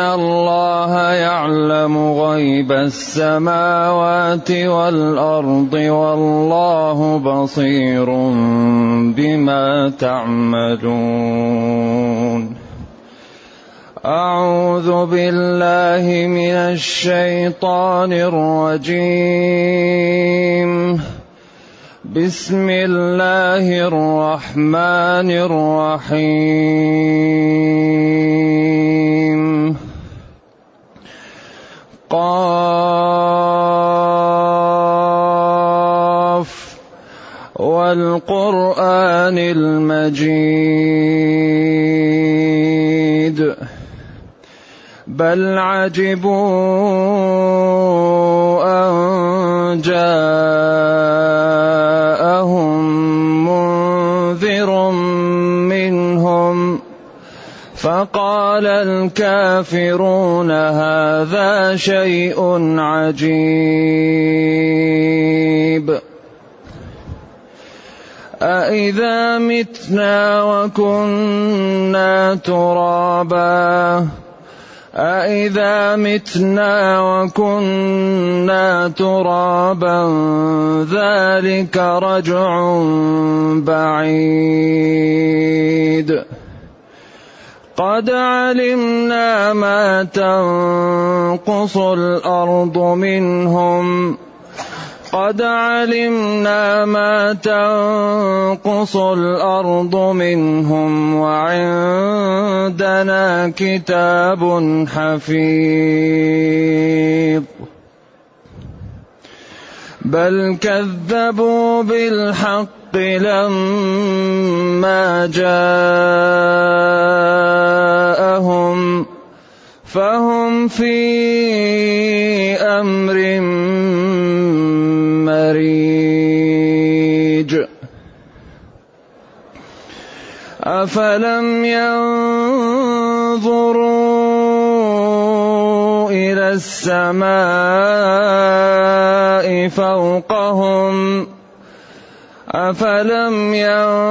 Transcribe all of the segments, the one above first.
الله يعلم غيب السماوات والأرض والله بصير بما تعملون. أعوذ بالله من الشيطان الرجيم. بسم الله الرحمن الرحيم. قاف والقرآن المجيد. بل عجبوا أن جاءهم فقال الكافرون هذا شيء عجيب. أإذا متنا وكنا ترابا. أإذا متنا وكنا ترابا ذلك رجع بعيد. قد علمنا ما تنقص الأرض منهم قد علمنا ما تنقص الأرض منهم وعندنا كتاب حفيظ بل كذبوا بالحق لما جاءهم فهم في أمر مريج. أفلم ينظروا السماء فوقهم أفلم ينظروا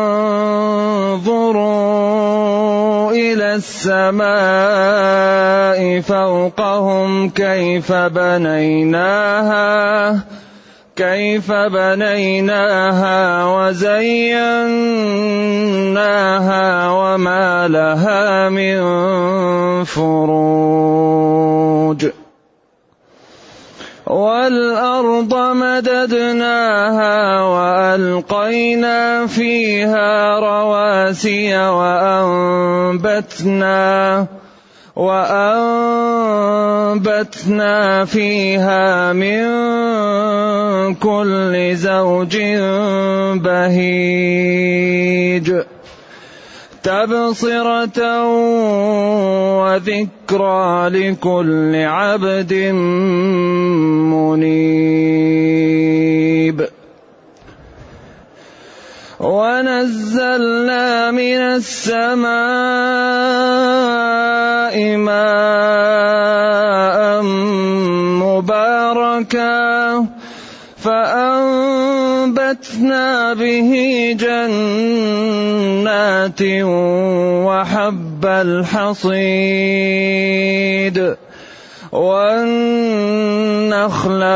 إلى السماء فوقهم كيف بنيناها كيف بنيناها وزيناها وما لها من فروج. والأرض مددناها وألقينا فيها رواسي وأنبتنا وأنبتنا فيها من كل زوج بهيج تبصرة وذكرى لكل عبد منيب. ونزلنا من السماء ماء مباركا فأنبتنا به جنات وحب الحصيد والنخل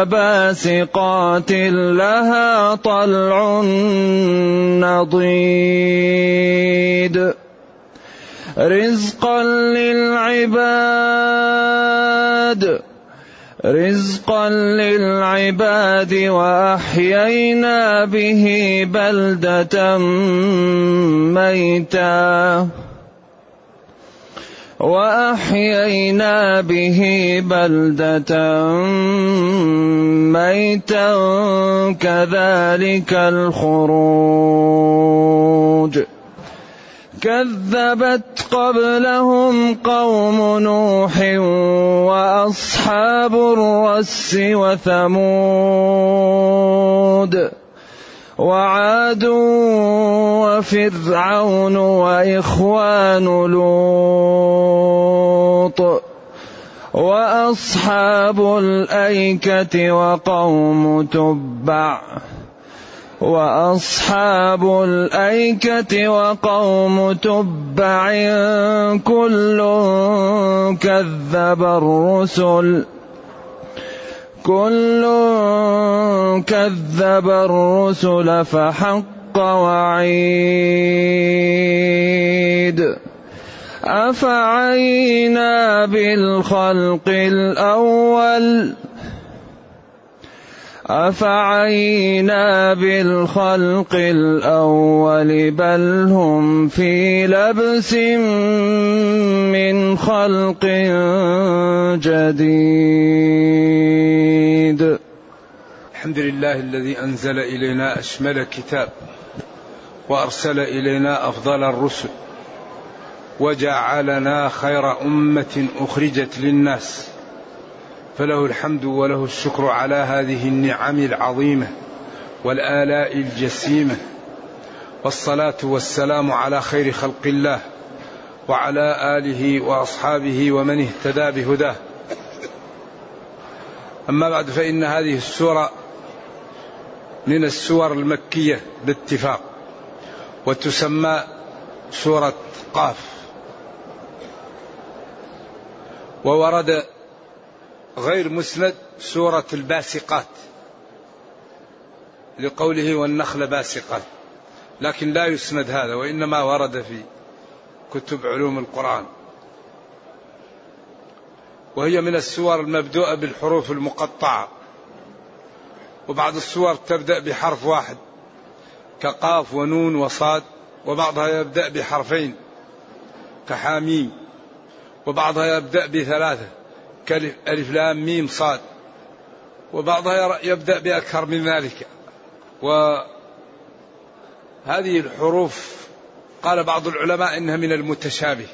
باسقات لها طلع نضيد. رزقا للعباد رزقا للعباد وأحيينا به بلدة ميتا. وأحيينا به بلدة ميتا كذلك الخروج. كذبت قبلهم قوم نوح وأصحاب الرس وثمود. وعاد وفرعون وإخوان لوط وأصحاب الأيكة وقوم تبع وأصحاب الأيكة وقوم تبع كل كذب الرسل كل كذب الرسل فحق وعيد. أفعينا بالخلق الأول أفعينا بالخلق الأول بل هم في لبس من خلق جديد. الحمد لله الذي أنزل إلينا أشمل كتاب وأرسل إلينا أفضل الرسل وجعلنا خير أمة أخرجت للناس. فله الحمد وله الشكر على هذه النعم العظيمة والآلاء الجسيمة والصلاة والسلام على خير خلق الله وعلى آله وأصحابه ومن اهتدى بهداه. أما بعد فإن هذه السورة من السور المكية باتفاق وتسمى سورة قاف. وورد غير مسند سورة الباسقات لقوله والنخل باسقات. لكن لا يسند هذا وإنما ورد في كتب علوم القرآن. وهي من السور المبدوءة بالحروف المقطعة. وبعض السور تبدأ بحرف واحد كقاف ونون وصاد وبعضها يبدأ بحرفين كحاميم وبعضها يبدأ بثلاثة. ألف لام ميم صاد. وبعضها يبدأ بأكثر من ذلك. وهذه الحروف قال بعض العلماء إنها من المتشابه.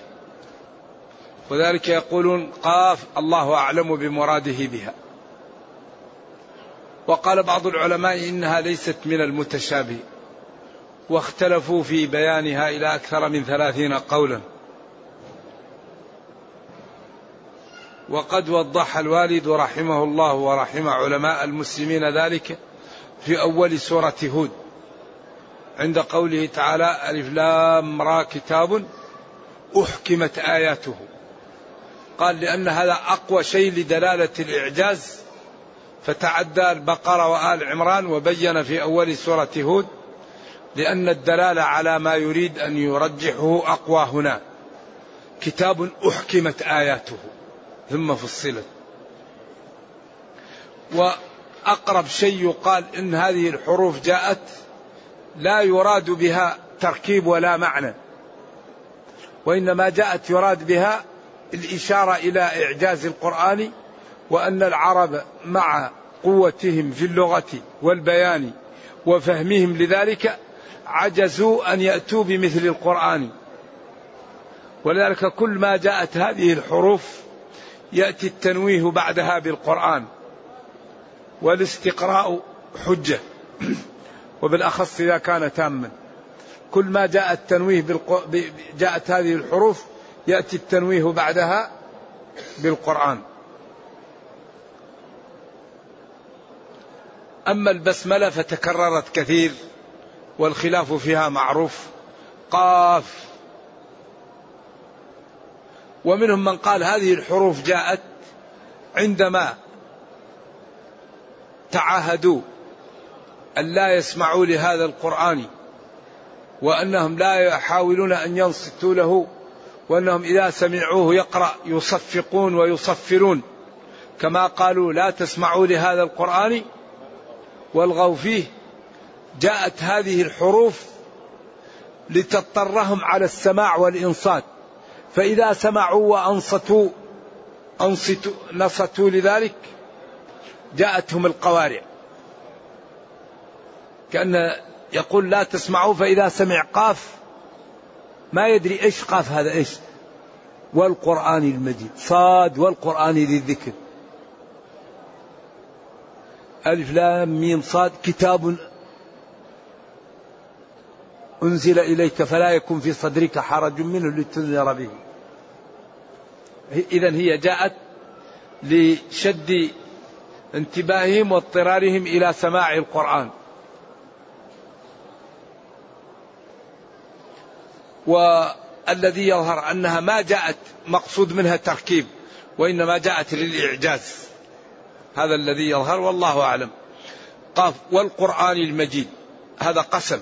وذلك يقولون قاف الله أعلم بمراده بها. وقال بعض العلماء إنها ليست من المتشابه. واختلفوا في بيانها إلى أكثر من ثلاثين قولا. وقد وضح الوالد رحمه الله ورحم علماء المسلمين ذلك في أول سورة هود. عند قوله تعالى ألف لام را كتاب أحكمت آياته. قال لأن هذا أقوى شيء لدلالة الإعجاز. فتعدى البقرة وآل عمران وبين في أول سورة هود لأن الدلالة على ما يريد أن يرجحه أقوى هنا. كتاب أحكمت آياته. ثم فصلت. وأقرب شيء يقال إن هذه الحروف جاءت لا يراد بها تركيب ولا معنى وإنما جاءت يراد بها الإشارة إلى إعجاز القرآن وأن العرب مع قوتهم في اللغة والبيان وفهمهم لذلك عجزوا أن يأتوا بمثل القرآن. ولذلك كل ما جاءت هذه الحروف يأتي التنويه بعدها بالقرآن والاستقراء حجة. وبالأخص إذا كان تاما. كل ما جاء التنويه بالق... جاءت هذه الحروف يأتي التنويه بعدها بالقرآن. أما البسملة فتكررت كثير والخلاف فيها معروف. قاف ومنهم من قال هذه الحروف جاءت عندما تعاهدوا أن لا يسمعوا لهذا القرآن وأنهم لا يحاولون أن ينصتوا له وأنهم إذا سمعوه يقرأ يصفقون ويصفرون كما قالوا لا تسمعوا لهذا القرآن والغوا فيه جاءت هذه الحروف لتضطرهم على السماع والإنصات فإذا سمعوا وأنصتوا أنصتوا نصتوا لذلك جاءتهم القوارع. كأن يقول لا تسمعوا فإذا سمع قاف ما يدري إيش قاف هذا إيش. والقرآن المجيد صاد والقرآن ذي الذكر. ألف لام ميم صاد كتاب أنزل إليك فلا يكن في صدرك حرج منه لتنذر به. إذا هي جاءت لشد انتباههم واضطرارهم إلى سماع القرآن. والذي يظهر أنها ما جاءت مقصود منها تركيب وإنما جاءت للإعجاز. هذا الذي يظهر والله أعلم. قاف والقرآن المجيد هذا قسم.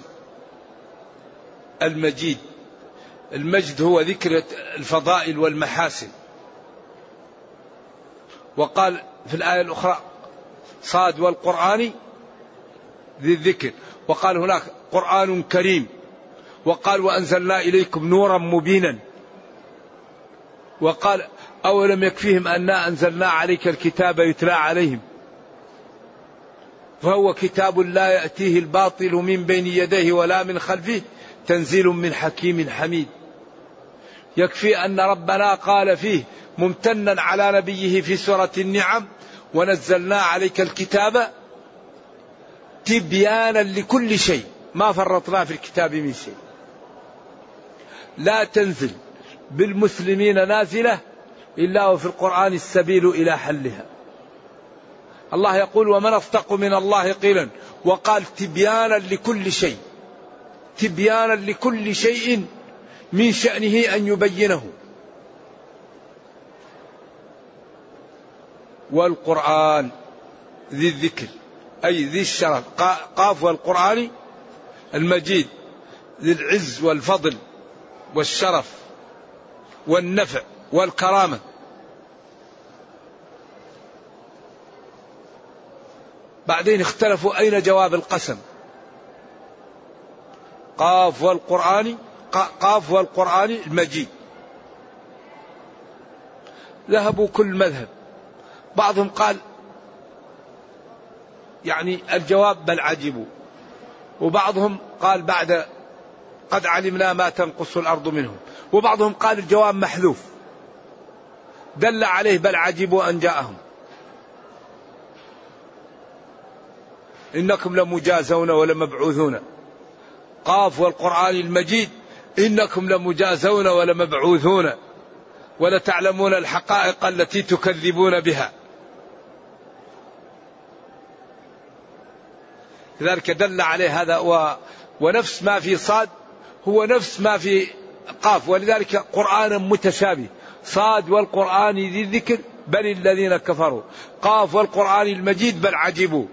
المجيد المجد هو ذكر الفضائل والمحاسن. وقال في الآية الأخرى صاد والقرآن ذي الذكر. وقال هناك قرآن كريم. وقال وأنزلنا إليكم نورا مبينا. وقال أولم يكفيهم أنا أنزلنا عليك الكتاب يتلى عليهم. فهو كتاب لا يأتيه الباطل من بين يديه ولا من خلفه تنزيل من حكيم حميد. يكفي أن ربنا قال فيه ممتنا على نبيه في سورة النعم ونزلنا عليك الكتاب تبيانا لكل شيء. ما فرطنا في الكتاب من شيء. لا تنزل بالمسلمين نازلة إلا وفي القرآن السبيل إلى حلها. الله يقول ومن أصدق من الله قيلا؟ وقال تبيانا لكل شيء. تبيانا لكل شيء من شأنه أن يبينه. والقرآن ذي الذكر أي ذي الشرف. قاف والقرآن المجيد ذي العز والفضل والشرف والنفع والكرامة. بعدين اختلفوا أين جواب القسم؟ قاف والقرآن قاف والقرآن المجيد. ذهبوا كل مذهب. بعضهم قال يعني الجواب بل عجبوا وبعضهم قال بعد قد علمنا ما تنقص الأرض منهم وبعضهم قال الجواب محذوف. دل عليه بل عجبوا أن جاءهم. إنكم لمجازون ولمبعوثون. قاف والقرآن المجيد. إنكم لمجازون ولمبعوثون. ولتعلمون الحقائق التي تكذبون بها. لذلك دل عليه هذا و ونفس ما في صاد هو نفس ما في قاف. ولذلك قرآن متشابه. صاد والقرآن ذي الذكر بل الذين كفروا. قاف والقرآن المجيد بل عجبوا.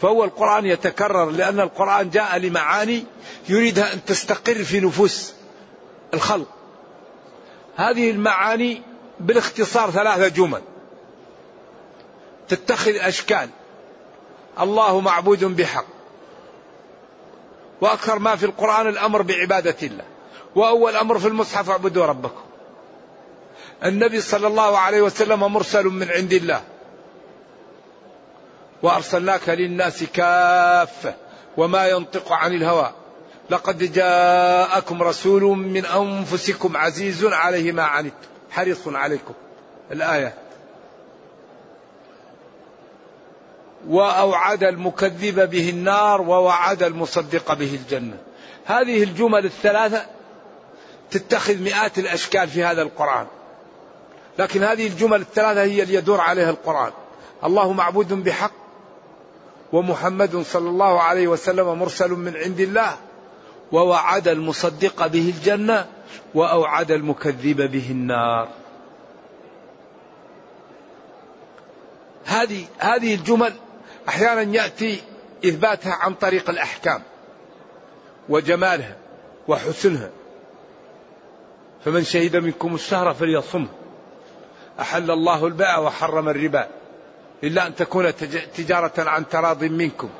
فهو القرآن يتكرر لأن القرآن جاء لمعاني يريدها أن تستقر في نفوس الخلق. هذه المعاني بالاختصار ثلاثة جمل. تتخذ أشكال. الله معبود بحق. وأكثر ما في القرآن الأمر بعبادة الله. وأول أمر في المصحف اعبدوا ربكم. النبي صلى الله عليه وسلم مرسل من عند الله. وأرسلناك للناس كافة وما ينطق عن الهوى. لقد جاءكم رسول من أنفسكم عزيز عليه ما عنتم حريص عليكم. الآية. وأوعد المكذب به النار ووعد المصدق به الجنة. هذه الجمل الثلاثة تتخذ مئات الأشكال في هذا القرآن. لكن هذه الجمل الثلاثة هي اللي يدور عليها القرآن. الله معبود بحق ومحمد صلى الله عليه وسلم مرسل من عند الله ووعد المصدق به الجنة وأوعد المكذب به النار. هذه هذه الجمل أحيانا يأتي إثباتها عن طريق الأحكام وجمالها وحسنها. فمن شهد منكم الشهر فليصمه. أحل الله البيع وحرم الربا. إلا أن تكون تجارة عن تراض منكم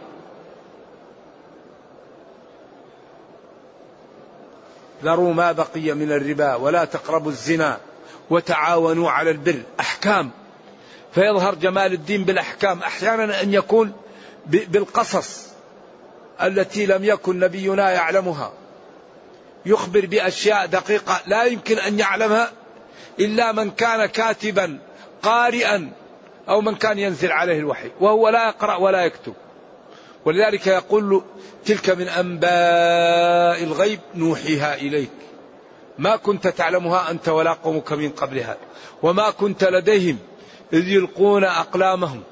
ذروا ما بقي من الربا ولا تقربوا الزنا وتعاونوا على البر أحكام فيظهر جمال الدين بالأحكام. أحيانا أن يكون بالقصص التي لم يكن نبينا يعلمها. يخبر بأشياء دقيقة لا يمكن أن يعلمها إلا من كان كاتبا قارئا أو من كان ينزل عليه الوحي وهو لا يقرأ ولا يكتب. ولذلك يقول تلك من أنباء الغيب نوحيها إليك. ما كنت تعلمها أنت ولا قومك من قبلها وما كنت لديهم إذ يلقون أقلامهم.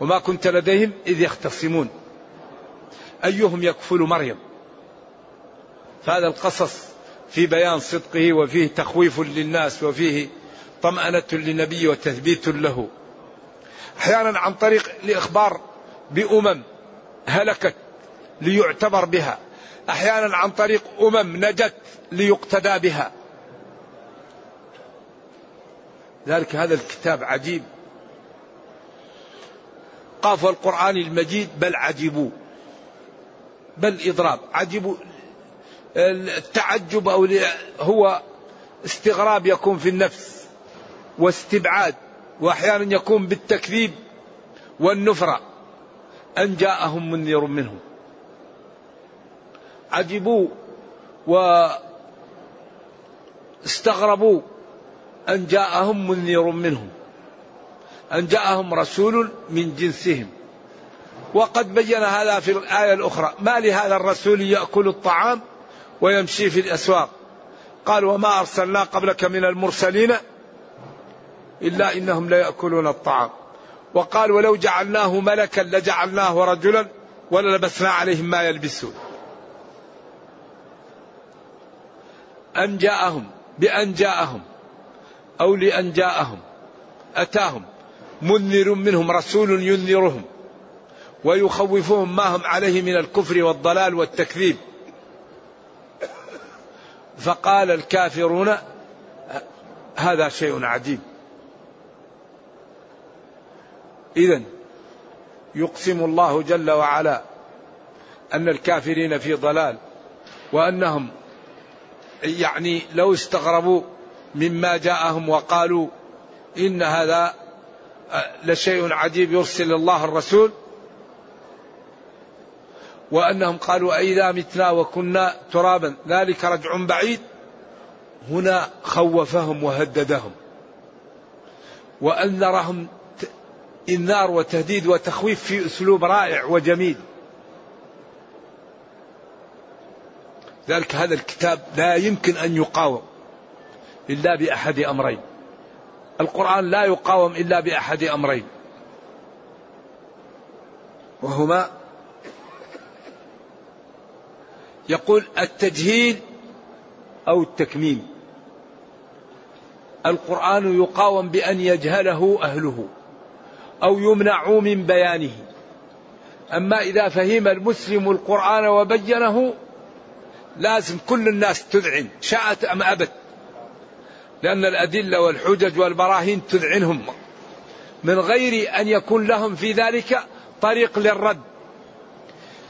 وما كنت لديهم إذ يختصمون. أيهم يكفل مريم؟ فهذا القصص في بيان صدقه وفيه تخويف للناس وفيه طمأنة للنبي وتثبيت له. أحيانا عن طريق الإخبار بأمم هلكت ليعتبر بها. أحيانا عن طريق أمم نجت ليقتدى بها. ذلك هذا الكتاب عجيب. قاف القرآن المجيد بل عجبوا بل إضراب. عجبوا التعجب أو هو استغراب يكون في النفس واستبعاد وأحيانا يكون بالتكذيب والنفرة. أن جاءهم منذر منهم. عجبوا واستغربوا أن جاءهم منذر منهم أن جاءهم رسول من جنسهم. وقد بين هذا في الآية الأخرى ما لهذا الرسول يأكل الطعام ويمشي في الأسواق؟ قال وما أرسلنا قبلك من المرسلين إلا إنهم ليأكلون الطعام. وقال ولو جعلناه ملكا لجعلناه رجلا وللبسنا عليهم ما يلبسون. أن جاءهم بأن جاءهم أو لأن جاءهم أتاهم. منذر منهم رسول ينذرهم. ويخوفهم ما هم عليه من الكفر والضلال والتكذيب. فقال الكافرون هذا شيء عجيب. إذا يقسم الله جل وعلا أن الكافرين في ضلال وأنهم يعني لو استغربوا مما جاءهم وقالوا إن هذا لشيء عجيب يرسل الله الرسول. وأنهم قالوا أئذا متنا وكنا ترابا ذلك رجع بعيد. هنا خوفهم وهددهم. وأنذرهم إنذار وتهديد وتخويف في أسلوب رائع وجميل. ذلك هذا الكتاب لا يمكن أن يقاوم. إلا بأحد أمرين. القرآن لا يقاوم إلا بأحد أمرين. وهما يقول التجهيل أو التكميم. القرآن يقاوم بأن يجهله أهله أو يمنعوا من بيانه. أما إذا فهم المسلم القرآن وبينه لازم كل الناس تذعن شاءت أم أبت. لأن الأدلة والحجج والبراهين تذعنهم من غير أن يكون لهم في ذلك طريق للرد.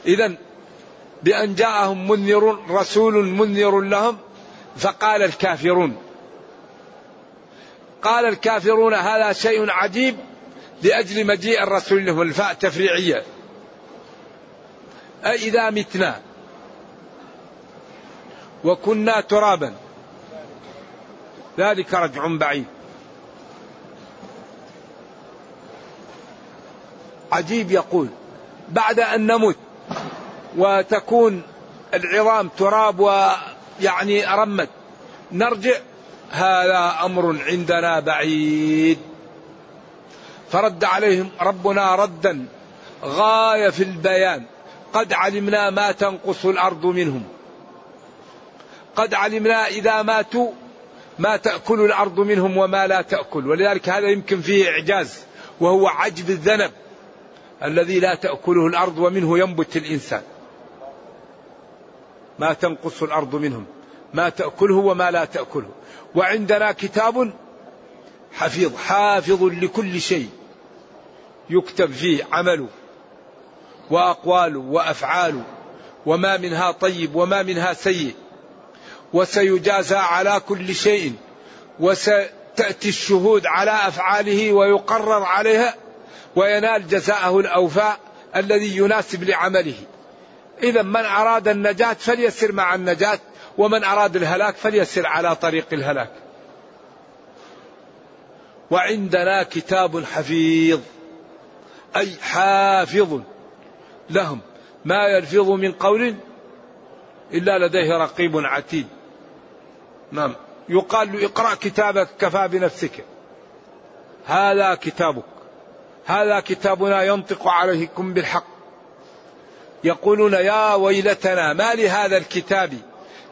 إذا بأن جاءهم منذر رسول منذر لهم فقال الكافرون. قال الكافرون هذا شيء عجيب لأجل مجيء الرسول لهم الفاء تفريعية. أئذا متنا وكنا ترابا. ذلك رجع بعيد. عجيب يقول بعد أن نمت وتكون العظام تراب ويعني رمت نرجع هذا أمر عندنا بعيد. فرد عليهم ربنا ردا غاية في البيان قد علمنا ما تنقص الأرض منهم. قد علمنا إذا ماتوا ما تأكل الأرض منهم وما لا تأكل. ولذلك هذا يمكن فيه إعجاز وهو عجب الذنب الذي لا تأكله الأرض ومنه ينبت الإنسان. ما تنقص الأرض منهم ما تأكله وما لا تأكله. وعندنا كتاب حفيظ حافظ لكل شيء. يكتب فيه عمله وأقواله وأفعاله وما منها طيب وما منها سيء. وسيجازى على كل شيء وستأتي الشهود على أفعاله ويقرر عليها وينال جزاءه الأوفاء الذي يناسب لعمله. إذا من أراد النجاة فليسر مع النجاة ومن أراد الهلاك فليسر على طريق الهلاك. وعندنا كتاب حفيظ أي حافظ لهم. ما يلفظ من قول إلا لديه رقيب عتيد. نعم. يقال له اقرأ كتابك كفى بنفسك. هذا كتابك. هذا كتابنا ينطق عليكم بالحق. يقولون يا ويلتنا ما لهذا الكتاب؟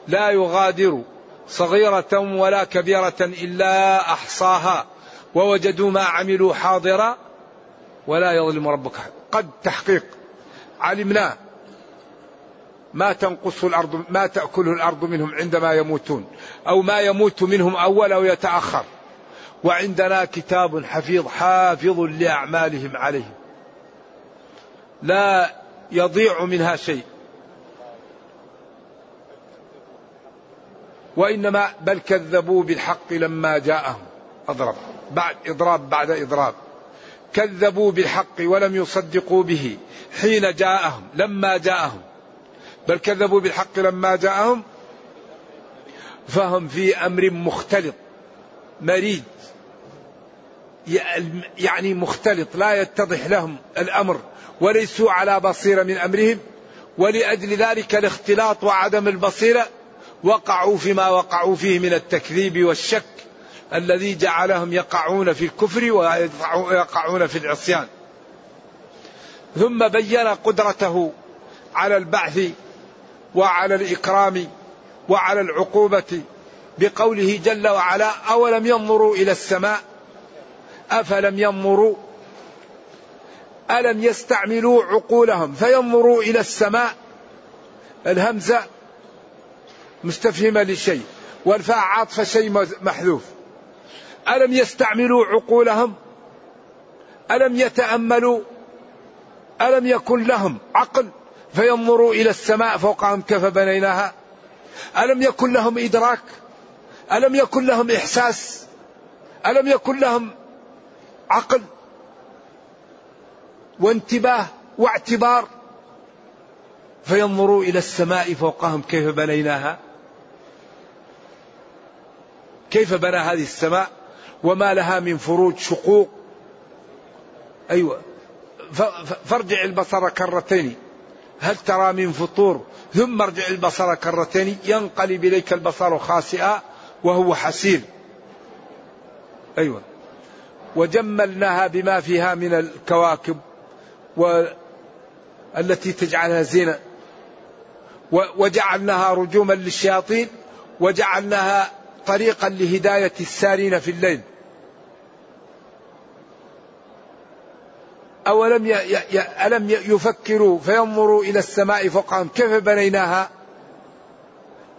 لا يغادر صغيرة ولا كبيرة إلا أحصاها. ووجدوا ما عملوا حاضرا ولا يظلم ربك قد تحقيق. علمنا ما تنقص الأرض ما تأكله الأرض منهم عندما يموتون أو ما يموت منهم أول أو يتأخر. وعندنا كتاب حفيظ حافظ لأعمالهم عليهم لا يضيع منها شيء. وإنما بل كذبوا بالحق لما جاءهم. أضرب. بعد إضراب بعد إضراب. كذبوا بالحق ولم يصدقوا به حين جاءهم لما جاءهم. بل كذبوا بالحق لما جاءهم. فهم في أمر مختلط مريد يعني مختلط لا يتضح لهم الأمر وليسوا على بصيرة من أمرهم ولأجل ذلك الاختلاط وعدم البصيرة وقعوا فيما وقعوا فيه من التكذيب والشك الذي جعلهم يقعون في الكفر ويقعون في العصيان. ثم بين قدرته على البعث وعلى الإكرام وعلى العقوبة بقوله جل وعلا أولم ينظروا إلى السماء؟ أفلم ينظروا؟ ألم يستعملوا عقولهم فينظروا إلى السماء؟ الهمزة مستفهمة لشيء والفاء عاطفة شيء محذوف. ألم يستعملوا عقولهم؟ ألم يتأملوا؟ ألم يكن لهم عقل؟ فينظروا إلى السماء فوقهم كيف بنيناها؟ ألم يكن لهم إدراك؟ ألم يكن لهم إحساس؟ ألم يكن لهم عقل وانتباه واعتبار؟ فينظروا إلى السماء فوقهم كيف بنيناها؟ كيف بنى هذه السماء؟ وما لها من فروج شقوق؟ أيوة. فارجع البصر كرتين. هل ترى من فطور؟ ثم ارجع البصر كرتين ينقلب إليك البصر خاسئا وهو حسير أيوة. وجملناها بما فيها من الكواكب والتي تجعلها زينة. وجعلناها رجوما للشياطين وجعلناها طريقا لهداية السارين في الليل. أولم. ألم يفكروا فينظروا إلى السماء فوقهم؟ كيف بنيناها؟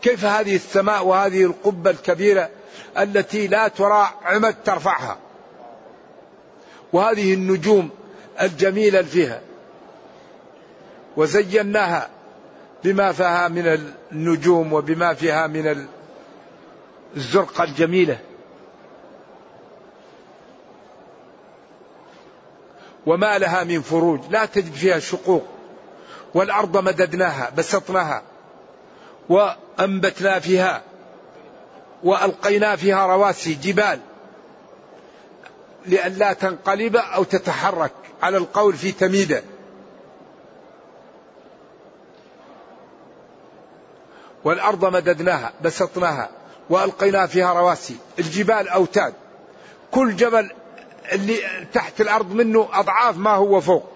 كيف هذه السماء وهذه القبة الكبيرة التي لا ترى عمد ترفعها؟ وهذه النجوم الجميلة فيها. وزيناها بما فيها من النجوم وبما فيها من الزرقة الجميلة. وما لها من فروج لا تجد فيها شقوق. والأرض مددناها بسطناها وأنبتنا فيها وألقينا فيها رواسي جبال لئلا تنقلب أو تتحرك على القول في تميدة. والأرض مددناها بسطناها وألقينا فيها رواسي. الجبال أوتاد. كل جبل اللي تحت الأرض منه أضعاف ما هو فوق.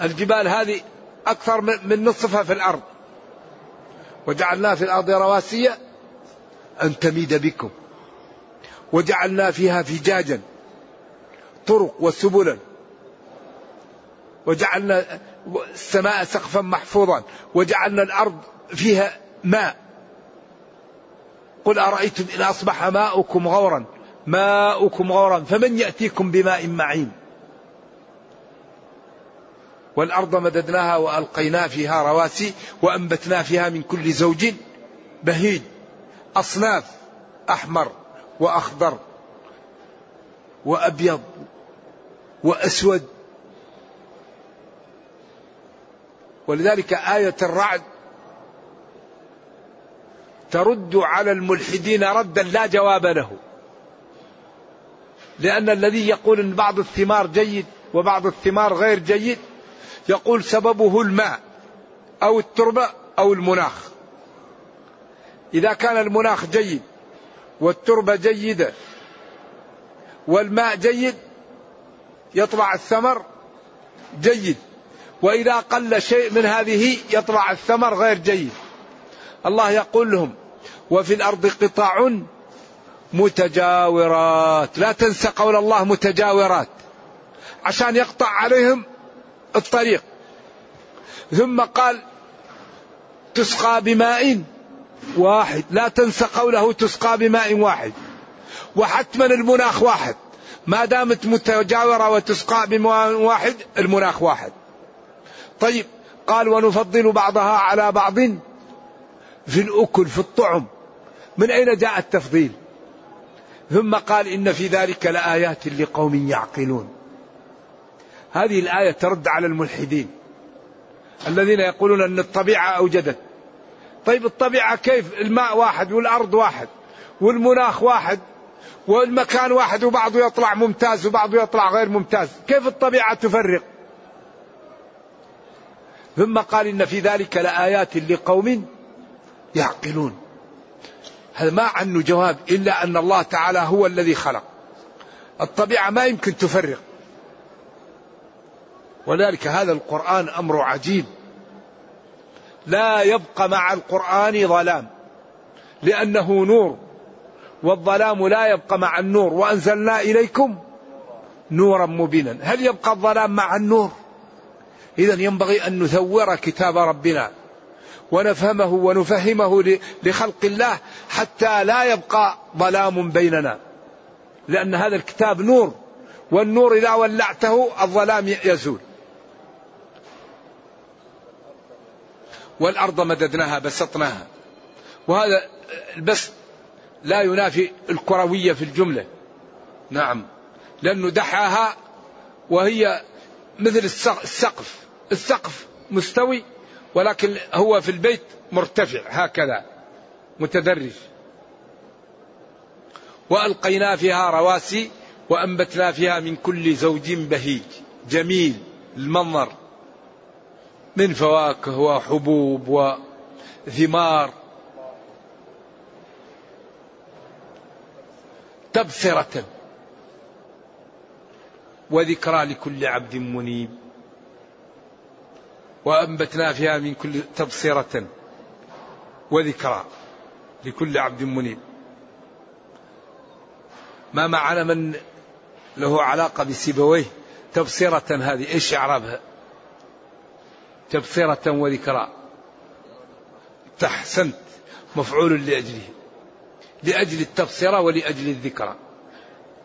الجبال هذه أكثر من نصفها في الأرض. وجعلنا في الأرض رواسي أن تميد بكم. وجعلنا فيها فجاجا طرق وسبلا. وجعلنا السماء سقفا محفوظا. وجعلنا الأرض فيها ماء. قل أرأيتم إن أصبح ماؤكم غورا؟ ماؤكم غورا. فمن يأتيكم بماء معين؟ والأرض مددناها وألقينا فيها رواسي وأنبتنا فيها من كل زوج بهيج. أصناف أحمر وأخضر وأبيض وأسود. ولذلك آية الرعد ترد على الملحدين ردا لا جواب له. لأن الذي يقول أن بعض الثمار جيد وبعض الثمار غير جيد يقول سببه الماء أو التربة أو المناخ. إذا كان المناخ جيد والتربة جيدة والماء جيد يطلع الثمر جيد. وإذا قل شيء من هذه يطلع الثمر غير جيد. الله يقول لهم وفي الأرض قطع متجاورات. لا تنسى قول الله متجاورات. عشان يقطع عليهم الطريق. ثم قال تسقى بماء واحد. لا تنسى قوله تسقى بماء واحد. وحتما المناخ واحد. ما دامت متجاورة وتسقى بماء واحد المناخ واحد. طيب قال ونفضل بعضها على بعض. في الأكل في الطعم. من أين جاء التفضيل؟ ثم قال إن في ذلك لآيات لقوم يعقلون. هذه الآية ترد على الملحدين الذين يقولون أن الطبيعة أوجدت. طيب الطبيعة كيف؟ الماء واحد والأرض واحد والمناخ واحد والمكان واحد وبعضه يطلع ممتاز وبعضه يطلع غير ممتاز. كيف الطبيعة تفرق؟ ثم قال إن في ذلك لآيات لقوم يعقلون. هذا ما عنه جواب إلا أن الله تعالى هو الذي خلق. الطبيعة ما يمكن تفرق. ولذلك هذا القرآن أمر عجيب. لا يبقى مع القرآن ظلام. لأنه نور. والظلام لا يبقى مع النور. وأنزلنا إليكم نورا مبينا. هل يبقى الظلام مع النور؟ إذا ينبغي أن نثور كتاب ربنا. ونفهمه ونفهمه لخلق الله حتى لا يبقى ظلام بيننا. لأن هذا الكتاب نور والنور إذا ولعته الظلام يزول. والأرض مددناها بسطناها. وهذا البسط لا ينافي الكروية في الجملة. نعم. لأنه دحاها وهي مثل السقف. السقف مستوي ولكن هو في البيت مرتفع هكذا متدرج. وألقينا فيها رواسي وأنبتنا فيها من كل زوج بهيج. جميل المنظر. من فواكه وحبوب وثمار. تبصرة. وذكرى لكل عبد منيب. وأنبتنا فيها من كل تبصرة وذكرى لكل عبد منيب. ما معنا من له علاقة بسيبويه تبصرة هذه؟ إيش إعرابها؟ تبصرة وذكرى. تحسنت مفعول لأجله. لأجل التبصرة ولأجل الذكرى.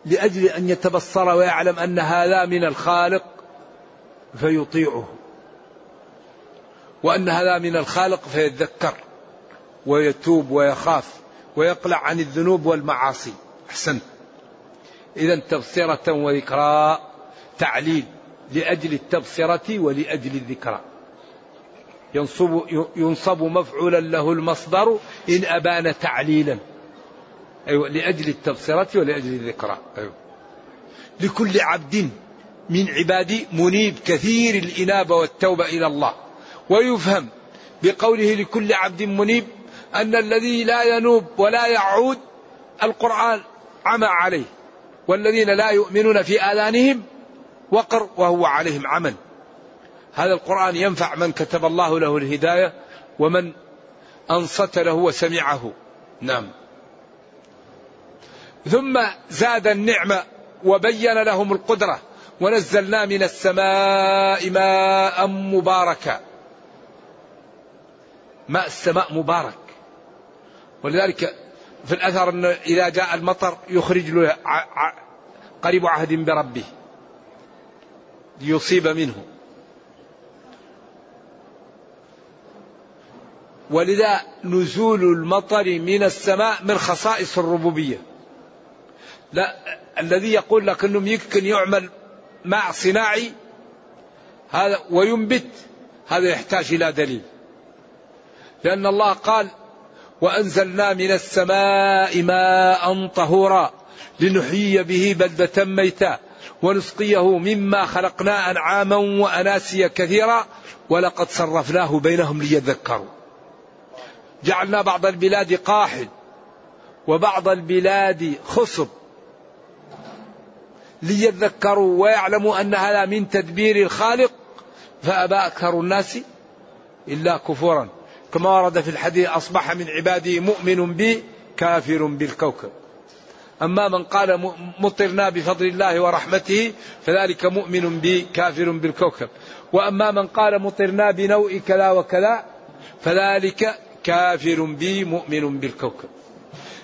لأجل أن يتبصر ويعلم أن هذا من الخالق فيطيعه. وأن هذا من الخالق فيتذكر ويتوب ويخاف ويقلع عن الذنوب والمعاصي. أحسنت إذا تبصرة وذكرى تعليل لأجل التبصرة ولأجل الذكرى. ينصب, ينصب مفعولا له المصدر إن أبان تعليلا. أيوة لأجل التبصرة ولأجل الذكرى. أيوة. لكل عبد من عبادي منيب كثير الإنابة والتوبة إلى الله. ويفهم بقوله لكل عبد منيب أن الذي لا ينوب ولا يعود القرآن عمى عليه والذين لا يؤمنون في آذانهم وقر وهو عليهم عمل. هذا القرآن ينفع من كتب الله له الهداية ومن أنصت له وسمعه. نعم. ثم زاد النعمة وبين لهم القدرة ونزلنا من السماء ماء مباركا. ماء السماء مبارك. ولذلك في الأثر أنه إذا جاء المطر يخرج له قريب عهد بربه. ليصيب منه. ولذا نزول المطر من السماء من خصائص الربوبية. لا الذي يقول لك انه يمكن يعمل ماء صناعي هذا وينبت هذا يحتاج إلى دليل. لأن الله قال وأنزلنا من السماء ماء طهورا لنحيي به بلدة ميتا ونسقيه مما خلقنا أنعاما وأناسيا كثيرا ولقد صرفناه بينهم ليذكروا. جعلنا بعض البلاد قاحل وبعض البلاد خصب ليذكروا ويعلموا أن هذا من تدبير الخالق. فأبى أكثر الناس إلا كفورا. كما ورد في الحديث أصبح من عبادي مؤمن بي كافر بالكوكب. أما من قال مطرنا بفضل الله ورحمته فذلك مؤمن بي كافر بالكوكب. وأما من قال مطرنا بنوء كذا وكذا فذلك كافر بي مؤمن بالكوكب.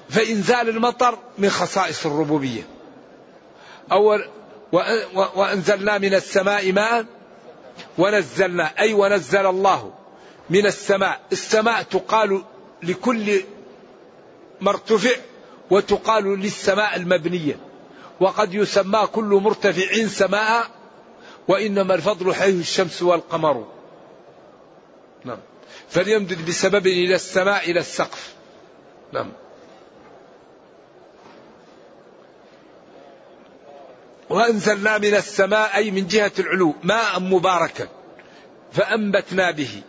فإنزال المطر من خصائص الربوبية. أول وأنزلنا من السماء ماء ونزلنا أي ونزل الله. من السماء. السماء تقال لكل مرتفع وتقال للسماء المبنية. وقد يسمى كل مرتفع سماء وإنما الفضل حيث الشمس والقمر. نعم. فليمدد بسبب إلى السماء إلى السقف. نعم. وأنزلنا من السماء أي من جهة العلو ماء مباركا فأنبتنا به.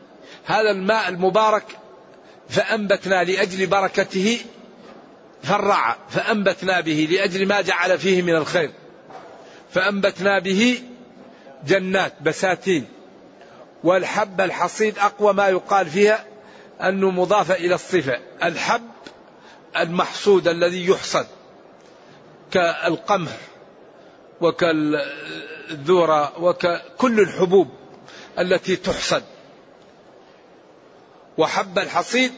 هذا الماء المبارك فأنبتنا لأجل بركته فرع فأنبتنا به لأجل ما جعل فيه من الخير. فأنبتنا به جنات بساتين. والحب الحصيد أقوى ما يقال فيها أنه مضاف إلى الصفة. الحب المحصود الذي يحصد كالقمح وكالذرة وكل الحبوب التي تحصد. وحب الحصيد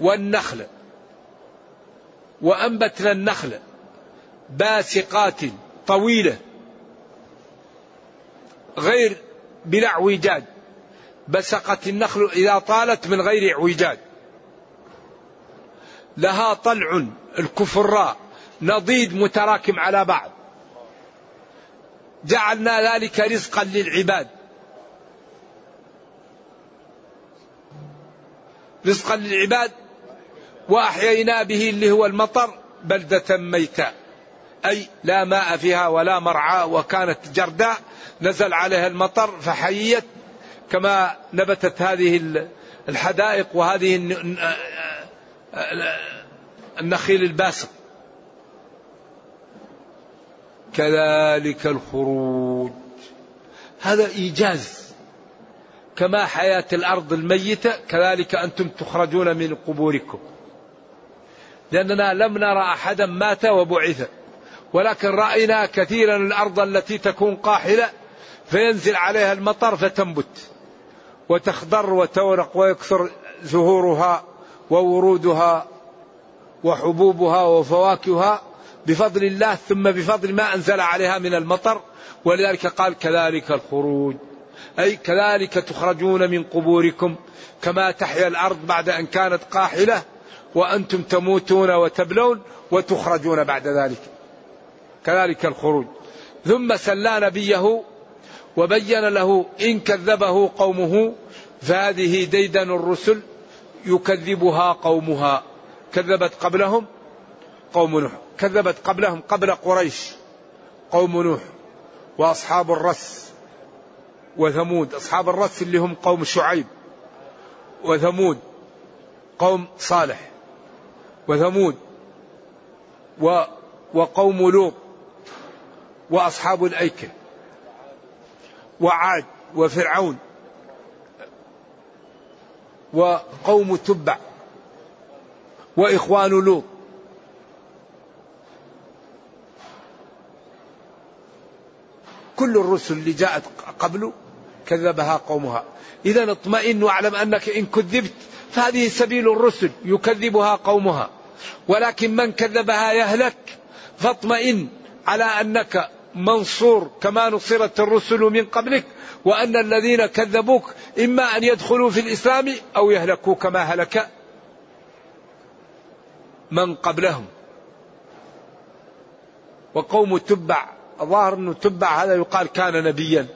والنخل وأنبتنا النخل باسقات طويلة غير بلا اعوجاج بسقت النخل إذا طالت من غير اعوجاج لها طلع الكفراء نضيد متراكم على بعض. جعلنا ذلك رزقا للعباد. رزقا للعباد وأحيينا به اللي هو المطر بلدة ميتا أي لا ماء فيها ولا مرعى وكانت جرداء نزل عليها المطر فحيت كما نبتت هذه الحدائق وهذه النخيل الباسق كذلك الخروج. هذا إيجاز. كما حياة الأرض الميتة كذلك أنتم تخرجون من قبوركم. لأننا لم نرى أحدا مات وبعث. ولكن رأينا كثيرا الأرض التي تكون قاحلة فينزل عليها المطر فتنبت. وتخضر وتورق ويكثر زهورها وورودها وحبوبها وفواكهها بفضل الله ثم بفضل ما أنزل عليها من المطر. ولذلك قال كذلك الخروج. أي كذلك تخرجون من قبوركم كما تحيا الأرض بعد أن كانت قاحلة وأنتم تموتون وتبلون وتخرجون بعد ذلك. كذلك الخروج. ثم سلى نبيه وبين له إن كذبه قومه فهذه ديدن الرسل يكذبها قومها. كذبت قبلهم قوم نوح. كذبت قبلهم قبل قريش قوم نوح وأصحاب الرس. وثمود أصحاب الرس اللي هم قوم شعيب وثمود قوم صالح وثمود و وقوم لوط وأصحاب الأيكة وعاد وفرعون وقوم تبع وإخوان لوط. كل الرسل اللي جاءت قبله كذبها قومها. إذا اطمئن واعلم أنك إن كذبت فهذه سبيل الرسل يكذبها قومها. ولكن من كذبها يهلك فاطمئن على أنك منصور كما نصرت الرسل من قبلك وأن الذين كذبوك إما أن يدخلوا في الإسلام أو يهلكوا كما هلك من قبلهم. وقوم تبع الظاهر أنه تبع هذا يقال كان نبيا.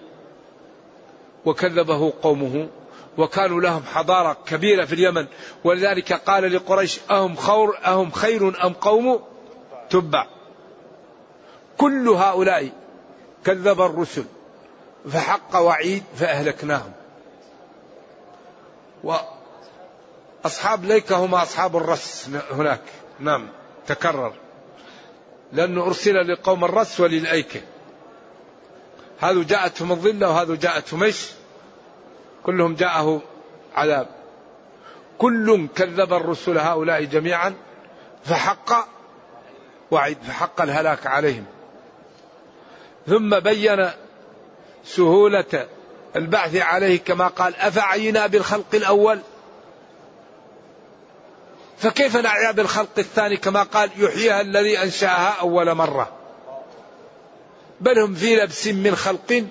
وكذبه قومه وكانوا لهم حضارة كبيرة في اليمن. ولذلك قال لقريش أهم خور أهم خير أم قوم؟ تبع. كل هؤلاء كذب الرسل فحق وعيد فأهلكناهم. وأصحاب ليك هم أصحاب الرس هناك. نعم تكرر. لأنه أرسل لقوم الرس وللأيكة. هذا جاءتهم الظلة وهذا جاءتهم إيش؟ كلهم جاءه عذاب. كل كذب الرسل هؤلاء جميعا فحق وعد فحق الهلاك عليهم. ثم بين سهولة البعث عليه كما قال أفعينا بالخلق الأول؟ فكيف نعيا بالخلق الثاني كما قال يحييها الذي أنشأها أول مرة؟ بل هم في لبس من خلق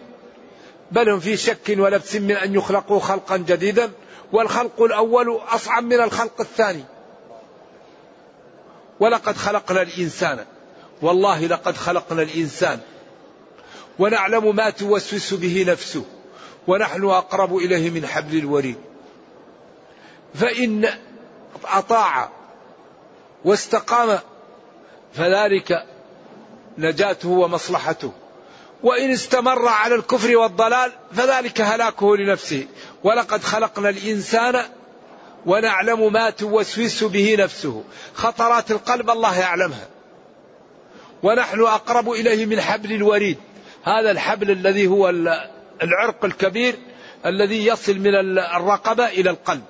بل هم في شك ولبس من أن يخلقوا خلقا جديدا والخلق الأول أصعب من الخلق الثاني. ولقد خلقنا الإنسان والله لقد خلقنا الإنسان. ونعلم ما توسوس به نفسه ونحن أقرب إليه من حبل الوريد. فإن أطاع واستقام فذلك نجاته ومصلحته. وإن استمر على الكفر والضلال فذلك هلاكه لنفسه. ولقد خلقنا الإنسان ونعلم ما توسوس به نفسه. خطرات القلب الله يعلمها. ونحن أقرب إليه من حبل الوريد. هذا الحبل الذي هو العرق الكبير الذي يصل من الرقبة إلى القلب.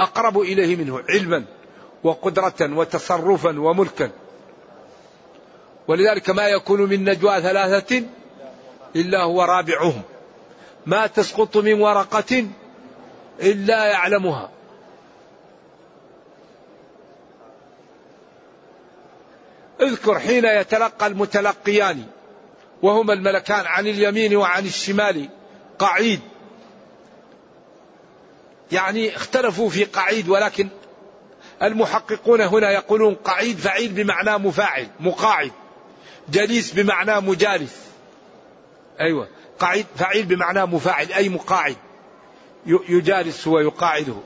أقرب إليه منه علما وقدرة وتصرفا وملكا. ولذلك ما يكون من نجوى ثلاثة إلا هو رابعهم. ما تسقط من ورقة إلا يعلمها. اذكر حين يتلقى المتلقيان وهما الملكان عن اليمين وعن الشمال قعيد يعني اختلفوا في قعيد ولكن المحققون هنا يقولون قعيد فعيل بمعنى مفاعل مقاعد جليس بمعنى مجالس. أيوة قعيد فعيل بمعنى مفاعل أي مقاعد يجالس ويقاعده.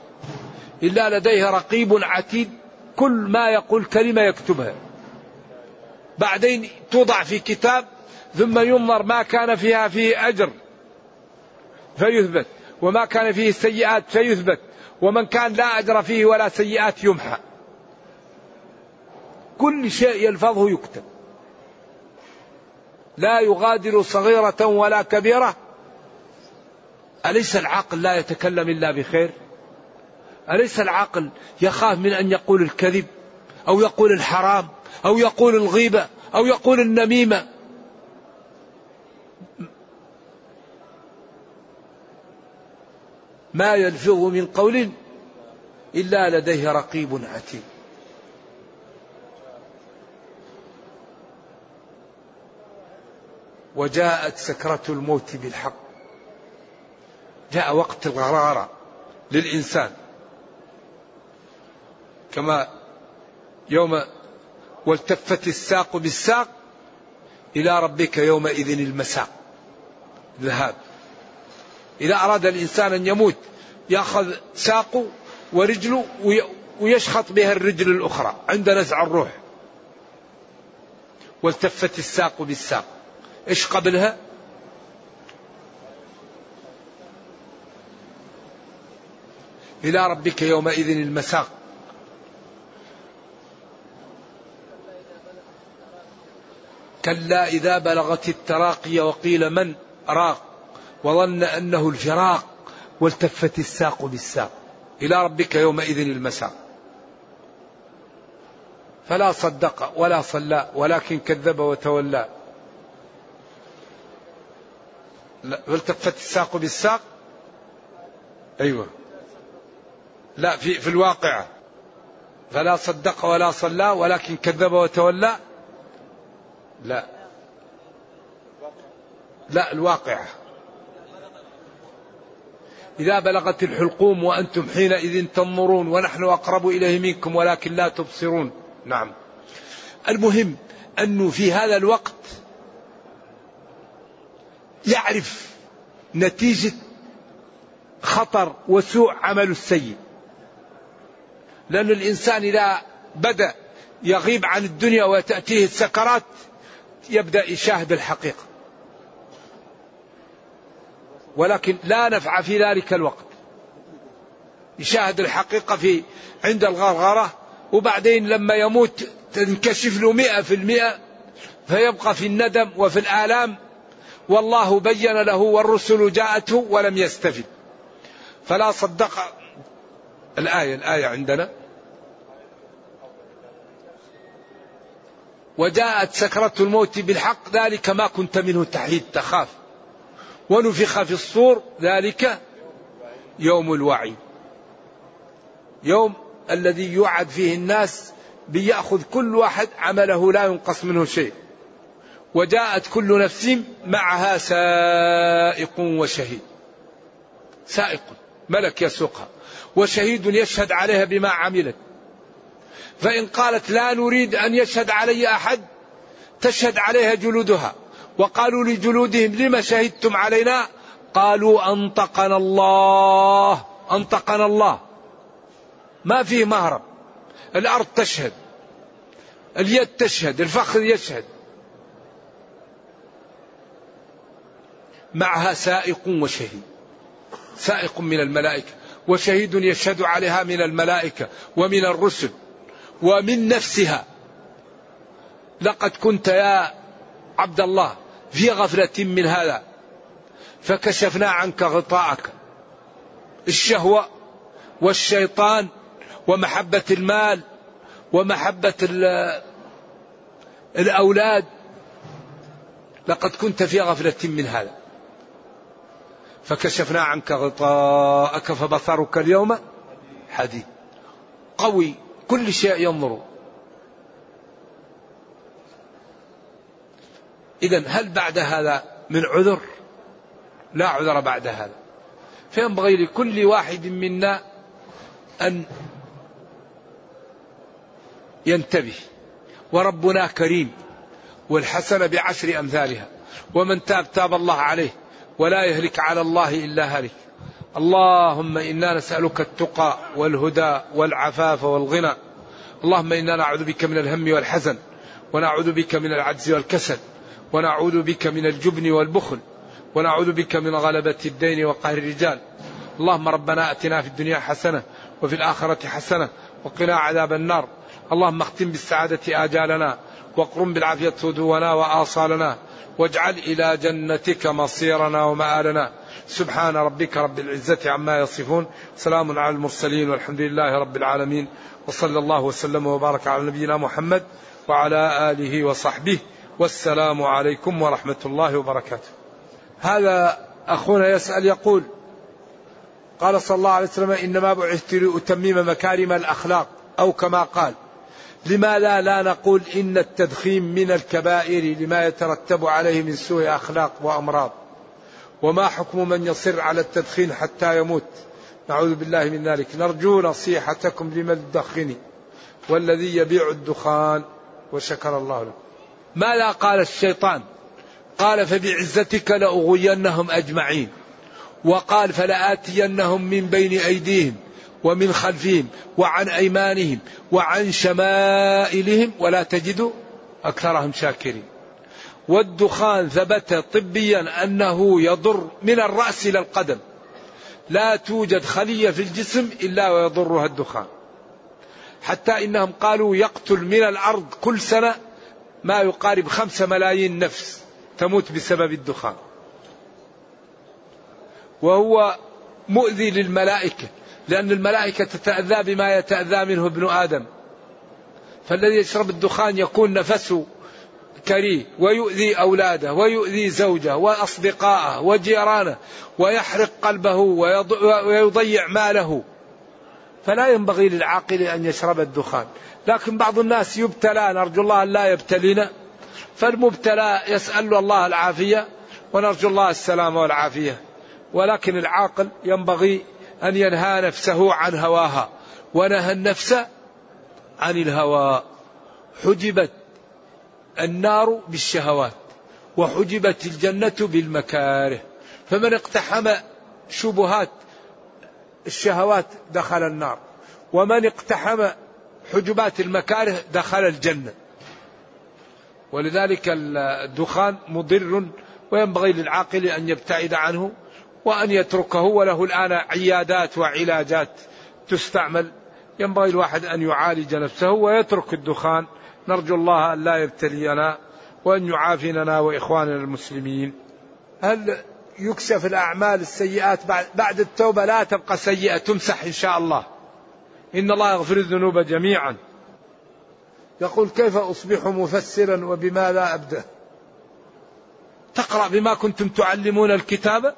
إلا لديه رقيب عتيد كل ما يقول كلمة يكتبها. بعدين توضع في كتاب ثم ينظر ما كان فيها فيه أجر فيثبت. وما كان فيه سيئات فيثبت ومن كان لا أجر فيه ولا سيئات يمحى. كل شيء يلفظه يكتب. لا يغادر صغيرة ولا كبيرة. أليس العاقل لا يتكلم إلا بخير؟ أليس العاقل يخاف من أن يقول الكذب أو يقول الحرام أو يقول الغيبة أو يقول النميمة؟ ما يلفظ من قول إلا لديه رقيب عتيد. وجاءت سكرة الموت بالحق. جاء وقت الغرارة للإنسان. كما يوم والتفت الساق بالساق إلى ربك يومئذ المساق. ذهاب. إذا أراد الإنسان أن يموت يأخذ ساقه ورجله ويشخط بها الرجل الأخرى عند نزع الروح. والتفت الساق بالساق. إيش قبلها؟ إلى ربك يومئذ المساق. كلا إذا بلغت التراقي وقيل من؟ راق. وظن أنه الفراق والتفت الساق بالساق. إلى ربك يومئذ المساق. فلا صدق ولا صلى ولكن كذب وتولى. والتفت الساق بالساق؟ أيوة. لا في, في الواقعة فلا صدق ولا صلى ولكن كذب وتولى؟ لا. لا الواقعة إذا بلغت الحلقوم وأنتم حينئذ تنظرون ونحن أقرب إليه منكم ولكن لا تبصرون. نعم. المهم أنه في هذا الوقت يعرف نتيجة خطر وسوء عمل السيء. لأن الإنسان إذا بدأ يغيب عن الدنيا وتأتيه السكرات يبدأ يشاهد الحقيقة. ولكن لا نفع في ذلك الوقت. يشاهد الحقيقة في عند الغرغرة وبعدين لما يموت تنكشف له مئة في المئة فيبقى في الندم وفي الآلام. والله بين له والرسل جاءته ولم يستفد. فلا صدق الآية الآية عندنا. وجاءت سكرة الموت بالحق ذلك ما كنت منه تحيد تخاف. ونفخ في الصور ذلك يوم الوعي. يوم الذي يوعد فيه الناس بيأخذ كل واحد عمله لا ينقص منه شيء. وجاءت كل نفس معها سائق وشهيد. سائق ملك يسوقها. وشهيد يشهد عليها بما عملت. فإن قالت لا نريد أن يشهد علي أحد تشهد عليها جلودها. وقالوا لجلودهم لما شهدتم علينا؟ قالوا أنطقنا الله أنطقنا الله. ما فيه مهرب. الأرض تشهد. اليد تشهد. الفخذ يشهد. معها سائق وشهيد. سائق من الملائكة. وشهيد يشهد عليها من الملائكة ومن الرسل ومن نفسها. لقد كنت يا عبد الله. في غفلة من هذا. فكشفنا عنك غطاءك. الشهوة والشيطان ومحبة المال ومحبة الأولاد. لقد كنت في غفلة من هذا. فكشفنا عنك غطاءك فبصرك اليوم حديد. قوي. كل شيء ينظر. إذا هل بعد هذا من عذر؟ لا عذر بعد هذا. فينبغي لكل واحد منا أن ينتبه. وربنا كريم. والحسنة بعشر أمثالها. ومن تاب تاب الله عليه. ولا يهلك على الله إلا هلك. اللهم إنا نسألك التقى والهدى والعفاف والغنى. اللهم إنا نعوذ بك من الهم والحزن. ونعوذ بك من العجز والكسل. ونعوذ بك من الجبن والبخل ونعوذ بك من غلبة الدين وقهر الرجال. اللهم ربنا أتنا في الدنيا حسنة وفي الآخرة حسنة وقنا عذاب النار. اللهم اختم بالسعادة آجالنا واقرم بالعافية صدونا وآصالنا واجعل إلى جنتك مصيرنا ومآلنا. سبحان ربك رب العزة عما يصفون. سلام على المرسلين والحمد لله رب العالمين. وصلى الله وسلم وبارك على نبينا محمد وعلى آله وصحبه والسلام عليكم ورحمة الله وبركاته. هذا أخونا يسأل يقول قال صلى الله عليه وسلم إنما بعثت لأتمم مكارم الأخلاق أو كما قال لماذا لا نقول إن التدخين من الكبائر لما يترتب عليه من سوء أخلاق وأمراض؟ وما حكم من يصر على التدخين حتى يموت؟ نعوذ بالله من ذلك. نرجو نصيحتكم لمن الدخن والذي يبيع الدخان وشكر الله له ماذا قال الشيطان؟ قال فبعزتك لأغوينهم أجمعين. وقال فلآتينهم من بين أيديهم ومن خلفهم وعن أيمانهم وعن شمائلهم ولا تجد أكثرهم شاكرين. والدخان ثبت طبيا أنه يضر من الرأس إلى القدم. لا توجد خلية في الجسم إلا ويضرها الدخان. حتى إنهم قالوا يقتل من الأرض كل سنة ما يقارب خمسة ملايين نفس تموت بسبب الدخان. وهو مؤذي للملائكة لأن الملائكة تتأذى بما يتأذى منه ابن آدم. فالذي يشرب الدخان يكون نفسه كريه ويؤذي أولاده ويؤذي زوجه وأصدقائه وجيرانه ويحرق قلبه ويضيع ماله. فلا ينبغي للعاقل أن يشرب الدخان. لكن بعض الناس يبتلى نرجو الله أن لا يبتلينا. فالمبتلى يسأل الله العافية ونرجو الله السلامة والعافية. ولكن العاقل ينبغي أن ينهى نفسه عن هواها ونهى النفس عن الهوى حجبت النار بالشهوات وحجبت الجنة بالمكاره. فمن اقتحم شبهات الشهوات دخل النار ومن اقتحم حجبات المكاره دخل الجنة. ولذلك الدخان مضر وينبغي للعاقل أن يبتعد عنه وأن يتركه وله الآن عيادات وعلاجات تستعمل. ينبغي الواحد أن يعالج نفسه ويترك الدخان. نرجو الله أن لا يبتلينا وأن يعافينا وإخواننا المسلمين. هل يكشف الأعمال السيئات بعد التوبة؟ لا تبقى سيئة تمسح إن شاء الله. إن الله يغفر الذنوب جميعا. يقول كيف أصبح مفسرا وبما لا أبدأ؟ تقرأ بما كنتم تعلمون الكتاب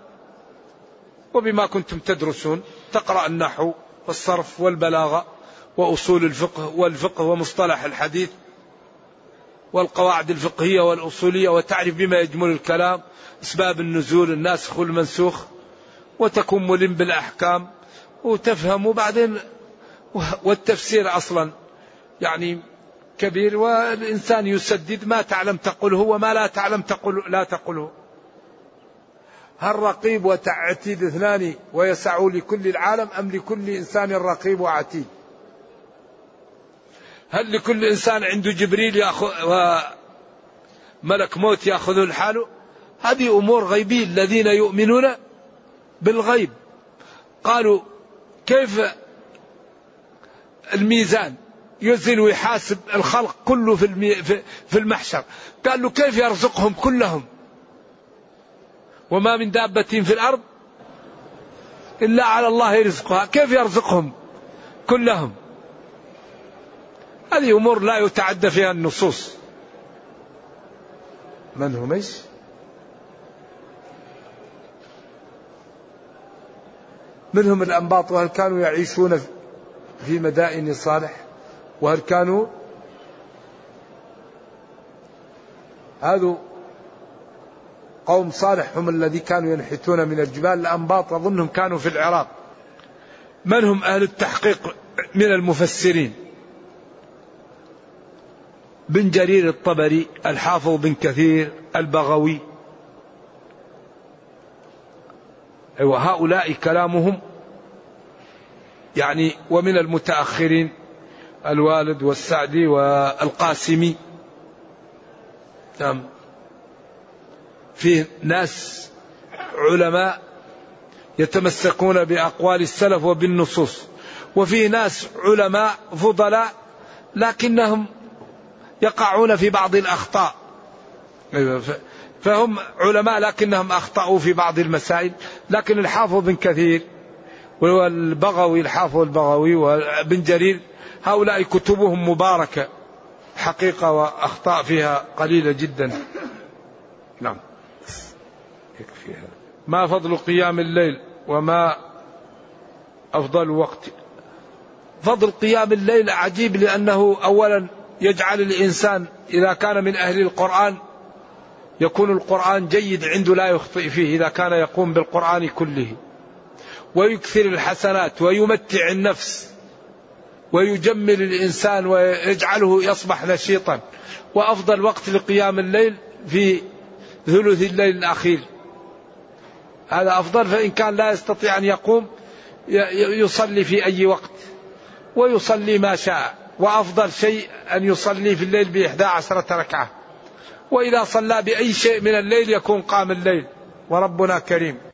وبما كنتم تدرسون. تقرأ النحو والصرف والبلاغة وأصول الفقه والفقه ومصطلح الحديث والقواعد الفقهية والأصولية وتعرف بما يجمل الكلام أسباب النزول الناسخ والمنسوخ وتكون ملم بالأحكام وتفهم وبعدين والتفسير أصلا يعني كبير والإنسان يسدد ما تعلم تقوله وما لا تعلم تقول لا تقوله. هل رقيب وعتيد اثنان ويسع لكل العالم أم لكل إنسان رقيب وعتيد؟ هل لكل إنسان عنده جبريل يأخذ وملك موت يأخذ الحال؟ هذه أمور غيبية الذين يؤمنون بالغيب. قالوا كيف الميزان. يزن ويحاسب الخلق كله في, في المحشر. قال له كيف يرزقهم كلهم؟ وما من دابة في الأرض إلا على الله رزقها. كيف يرزقهم كلهم؟ هذه أمور لا يتعدى فيها النصوص. من هم إيش؟ منهم الأنباط؟ وهل كانوا يعيشون في مدائن صالح وهل كانوا؟ هذا قوم صالح هم الذي كانوا ينحتون من الجبال الأنباط أظنهم كانوا في العراق. من هم أهل التحقيق من المفسرين؟ بن جرير الطبري الحافظ بن كثير البغوي. أيوة هؤلاء كلامهم يعني ومن المتأخرين الوالد والسعدي والقاسمي. نعم. فيه ناس علماء يتمسكون بأقوال السلف وبالنصوص وفيه ناس علماء فضلاء لكنهم يقعون في بعض الأخطاء. أيوة، فهم علماء لكنهم أخطأوا في بعض المسائل لكن الحافظ بن كثير والبغوي الحافظ البغوي وابن جرير هؤلاء كتبهم مباركة حقيقة وأخطاء فيها قليلة جدا. نعم. يكفي هذا. ما فضل قيام الليل وما أفضل وقت؟ فضل قيام الليل عجيب لأنه أولا يجعل الإنسان إذا كان من أهل القرآن يكون القرآن جيد عنده لا يخطئ فيه إذا كان يقوم بالقرآن كله. ويكثر الحسنات ويمتع النفس ويجمل الإنسان ويجعله يصبح نشيطا. وأفضل وقت لقيام الليل في ثلث الليل الأخير. هذا أفضل فإن كان لا يستطيع أن يقوم يصلي في أي وقت ويصلي ما شاء. وأفضل شيء أن يصلي في الليل بإحدى عشرة ركعة. وإذا صلى بأي شيء من الليل يكون قام الليل. وربنا كريم.